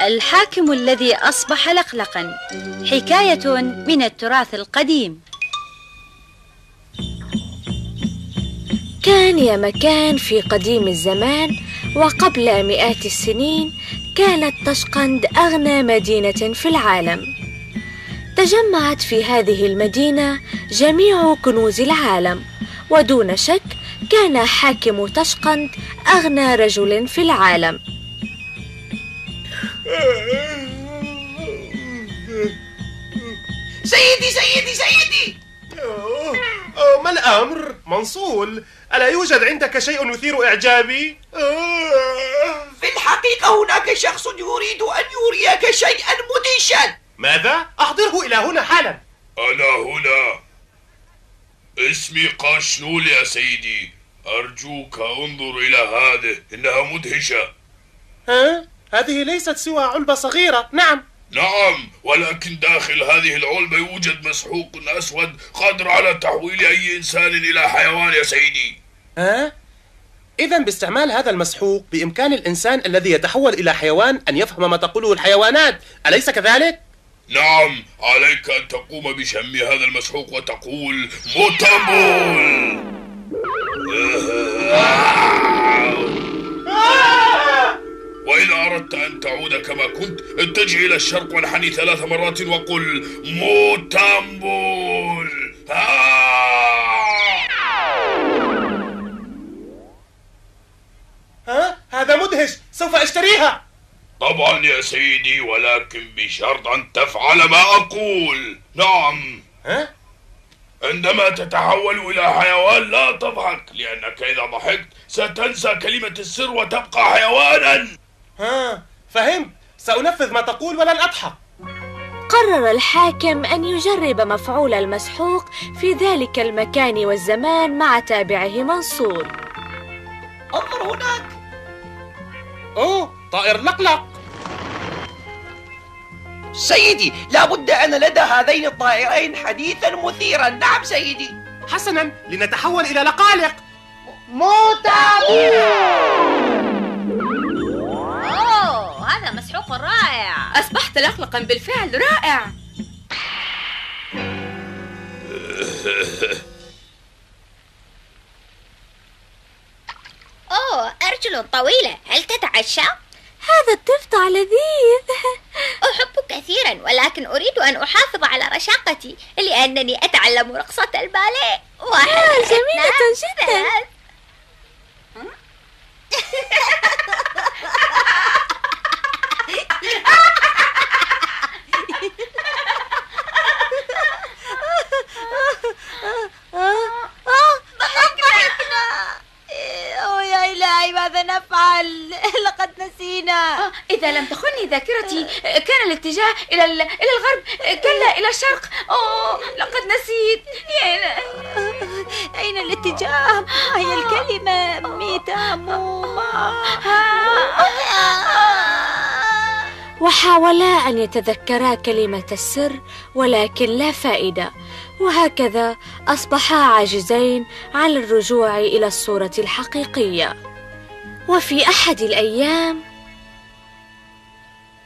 الحاكم الذي أصبح لقلقا. حكاية من التراث القديم. كان يا مكان في قديم الزمان وقبل مئات السنين كانت طشقند أغنى مدينة في العالم. تجمعت في هذه المدينة جميع كنوز العالم ودون شك كان حاكم طشقند أغنى رجل في العالم. سيدي سيدي سيدي أوه، أوه، ما الأمر؟ منصول ألا يوجد عندك شيء يثير إعجابي؟ أوه. في الحقيقة هناك شخص يريد أن يريك شيئا مدهشا ماذا؟ أحضره إلى هنا حالا أنا هنا اسمي قاشنول يا سيدي أرجوك انظر إلى هذه إنها مدهشة ها؟ هذه ليست سوى علبة صغيرة. نعم. نعم ولكن داخل هذه العلبة يوجد مسحوق أسود قادر على تحويل أي إنسان إلى حيوان يا سيدي. ها؟ إذا باستعمال هذا المسحوق بإمكان الإنسان الذي يتحول إلى حيوان أن يفهم ما تقوله الحيوانات. أليس كذلك؟ نعم عليك أن تقوم بشم هذا المسحوق وتقول موتامبول وإذا أردت أن تعود كما كنت اتجه إلى الشرق وانحني ثلاث مرات وقل موتامبول. ها؟ هذا مدهش! سوف أشتريها! طبعا يا سيدي ولكن بشرط أن تفعل ما أقول. نعم. ها؟ عندما تتحول إلى حيوان لا تضحك لأنك إذا ضحكت ستنسى كلمة السر وتبقى حيوانا. ها فهمت. سأنفذ ما تقول ولن أضحك. قرر الحاكم أن يجرب مفعول المسحوق في ذلك المكان والزمان مع تابعه منصور. انظر هناك. أوه طائر لقلق. سيدي لابد أن لدى هذين الطائرين حديثا مثيرا. نعم سيدي. حسنا لنتحول إلى لقالق. أوه أصبحت لقلقا بالفعل. رائع. أوه أرجل طويلة. هل تتعشى؟ هذا الضفدع لذيذ. أحب كثيرا ولكن أريد أن أحافظ على رشاقتي لأنني أتعلم رقصة الباليه. واحد آه، جميلة جدا. ثلاث. أوه يا إلهي ماذا نفعل لقد نسينا إذا لم تخني ذاكرتي كان الاتجاه إلى إلى الغرب كلا إلى الشرق أوه لقد نسيت يا أين الاتجاه؟ هي الكلمة؟ ميتاموما وحاولا أن يتذكرا كلمة السر ولكن لا فائدة وهكذا أصبحا عاجزين عن الرجوع إلى الصورة الحقيقية وفي أحد الأيام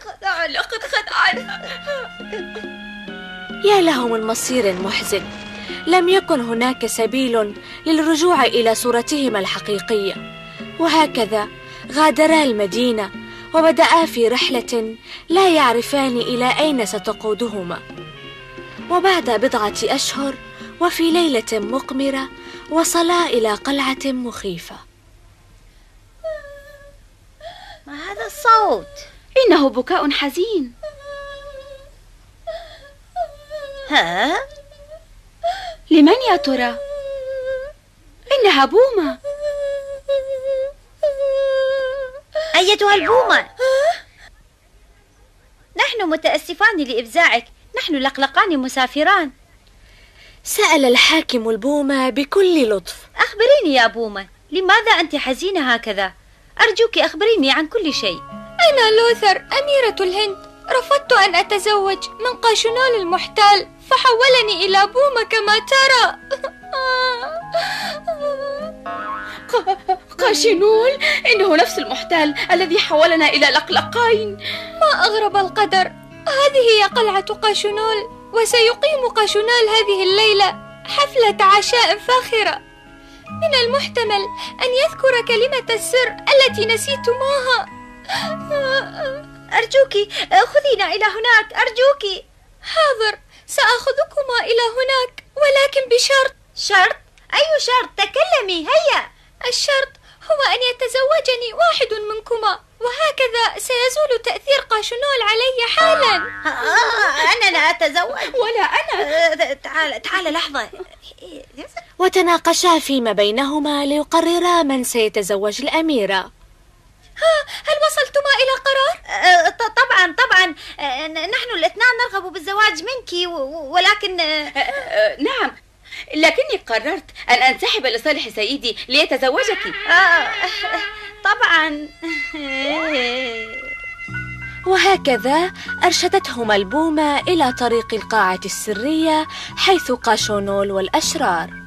خدعنا لقد خدعنا يا له من مصير محزن لم يكن هناك سبيل للرجوع إلى صورتهما الحقيقية. وهكذا غادرا المدينة وبدأا في رحلة لا يعرفان إلى أين ستقودهما. وبعد بضعة أشهر وفي ليلة مقمرة وصلا إلى قلعة مخيفة. ما هذا الصوت؟ إنه بكاء حزين. ها؟ لمن يا ترى؟ إنها بومة. أيتها البومة؟ نحن متأسفان لإفزاعك نحن لقلقان مسافران. سأل الحاكم البومة بكل لطف. أخبريني يا بومة لماذا أنت حزينة هكذا؟ أرجوك أخبريني عن كل شيء. أنا لوثر أميرة الهند؟ رفضت أن أتزوج. من قاشونول المحتال فحولني إلى بومة كما ترى. قاشنول إنه نفس المحتال الذي حولنا إلى لقلقين. ما أغرب القدر. هذه هي قلعة قاشنول وسيقيم قاشنول هذه الليلة حفلة عشاء فاخرة. من المحتمل أن يذكر كلمة السر التي نسيتموها. أرجوك خذينا إلى هناك أرجوك. حاضر سأخذكما إلى هناك ولكن بشرط. شرط؟ أي شرط؟ تكلمي هيا. الشرط هو أن يتزوجني واحد منكما وهكذا سيزول تأثير قاشنول علي حالا. آه أنا لا أتزوج. ولا أنا. تعال تعال لحظة. وتناقشا فيما بينهما ليقررا من سيتزوج الأميرة. هل وصلتما إلى قرار؟ آه، ط- طبعا طبعا. آه، ن- نحن الاثنان نرغب بالزواج منك ولكن آه، نعم. لكني قررت أن أنسحب لصالح سيدي ليتزوجك. طبعا. وهكذا أرشدتهما البومة إلى طريق القاعة السرية حيث قاشونول والأشرار.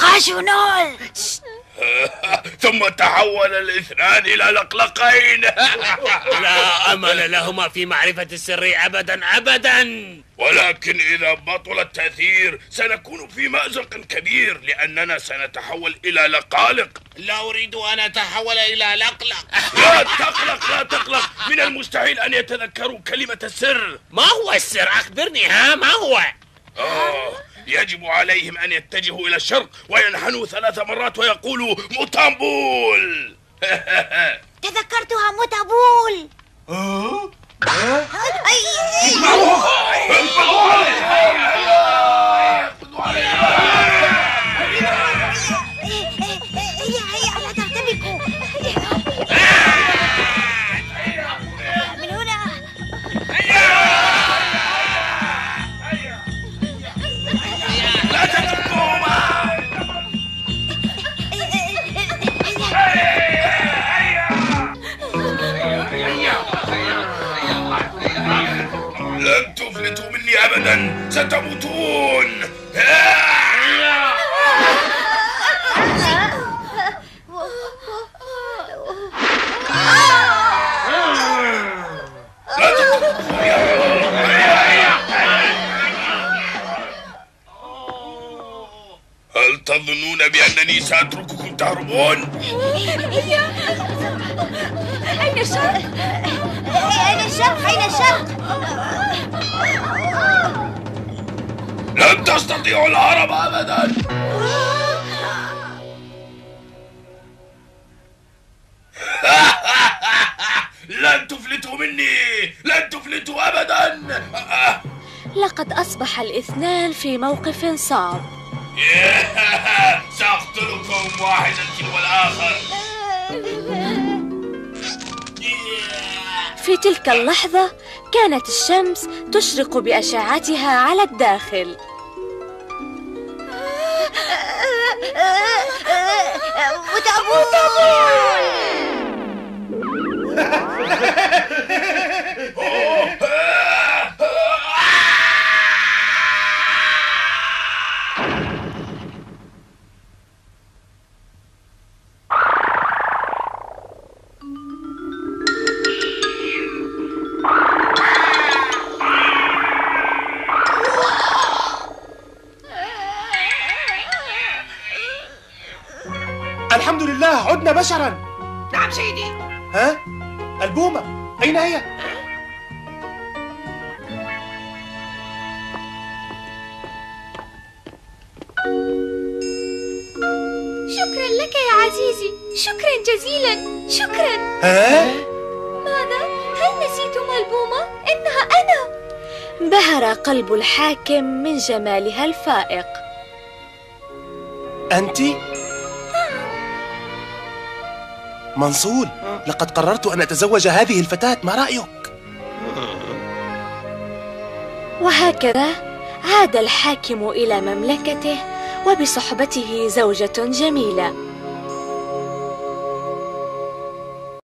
قاشونول ثم تحول الاثنان إلى لقلقين. لا أمل لهما في معرفة السر أبدا أبدا. ولكن إذا بطل التأثير سنكون في مأزق كبير لأننا سنتحول إلى لقالق. لا أريد أن أتحول إلى لقلق. لا تقلق لا تقلق. من المستحيل أن يتذكروا كلمة السر. ما هو السر؟ أخبرني ها؟ ما هو؟ آه يجب عليهم أن يتجهوا إلى الشرق وينحنوا ثلاث مرات ويقولوا مطامبول تذكرتها متابول ستموتون هل تظنون بأنني سأترككم تهربون؟ أين الشرق؟ أين الشرق أين الشرق لن تستطيعوا الهرب أبدا. لن تفلتوا مني. لن تفلتوا أبدا. لقد أصبح الاثنان في موقف صعب. سأقتلكم واحدا تلو الآخر. في تلك اللحظة كانت الشمس تشرق بأشعتها على الداخل. 무자부 무자부 عدنا بشرا نعم سيدي ها البومة أين هي؟ شكرا لك يا عزيزي شكرا جزيلا شكرا ها؟ ماذا؟ هل نسيتما البومة؟ إنها أنا انبهر قلب الحاكم من جمالها الفائق أنت؟ منصول لقد قررت أن أتزوج هذه الفتاة ما رأيك؟ وهكذا عاد الحاكم إلى مملكته وبصحبته زوجة جميلة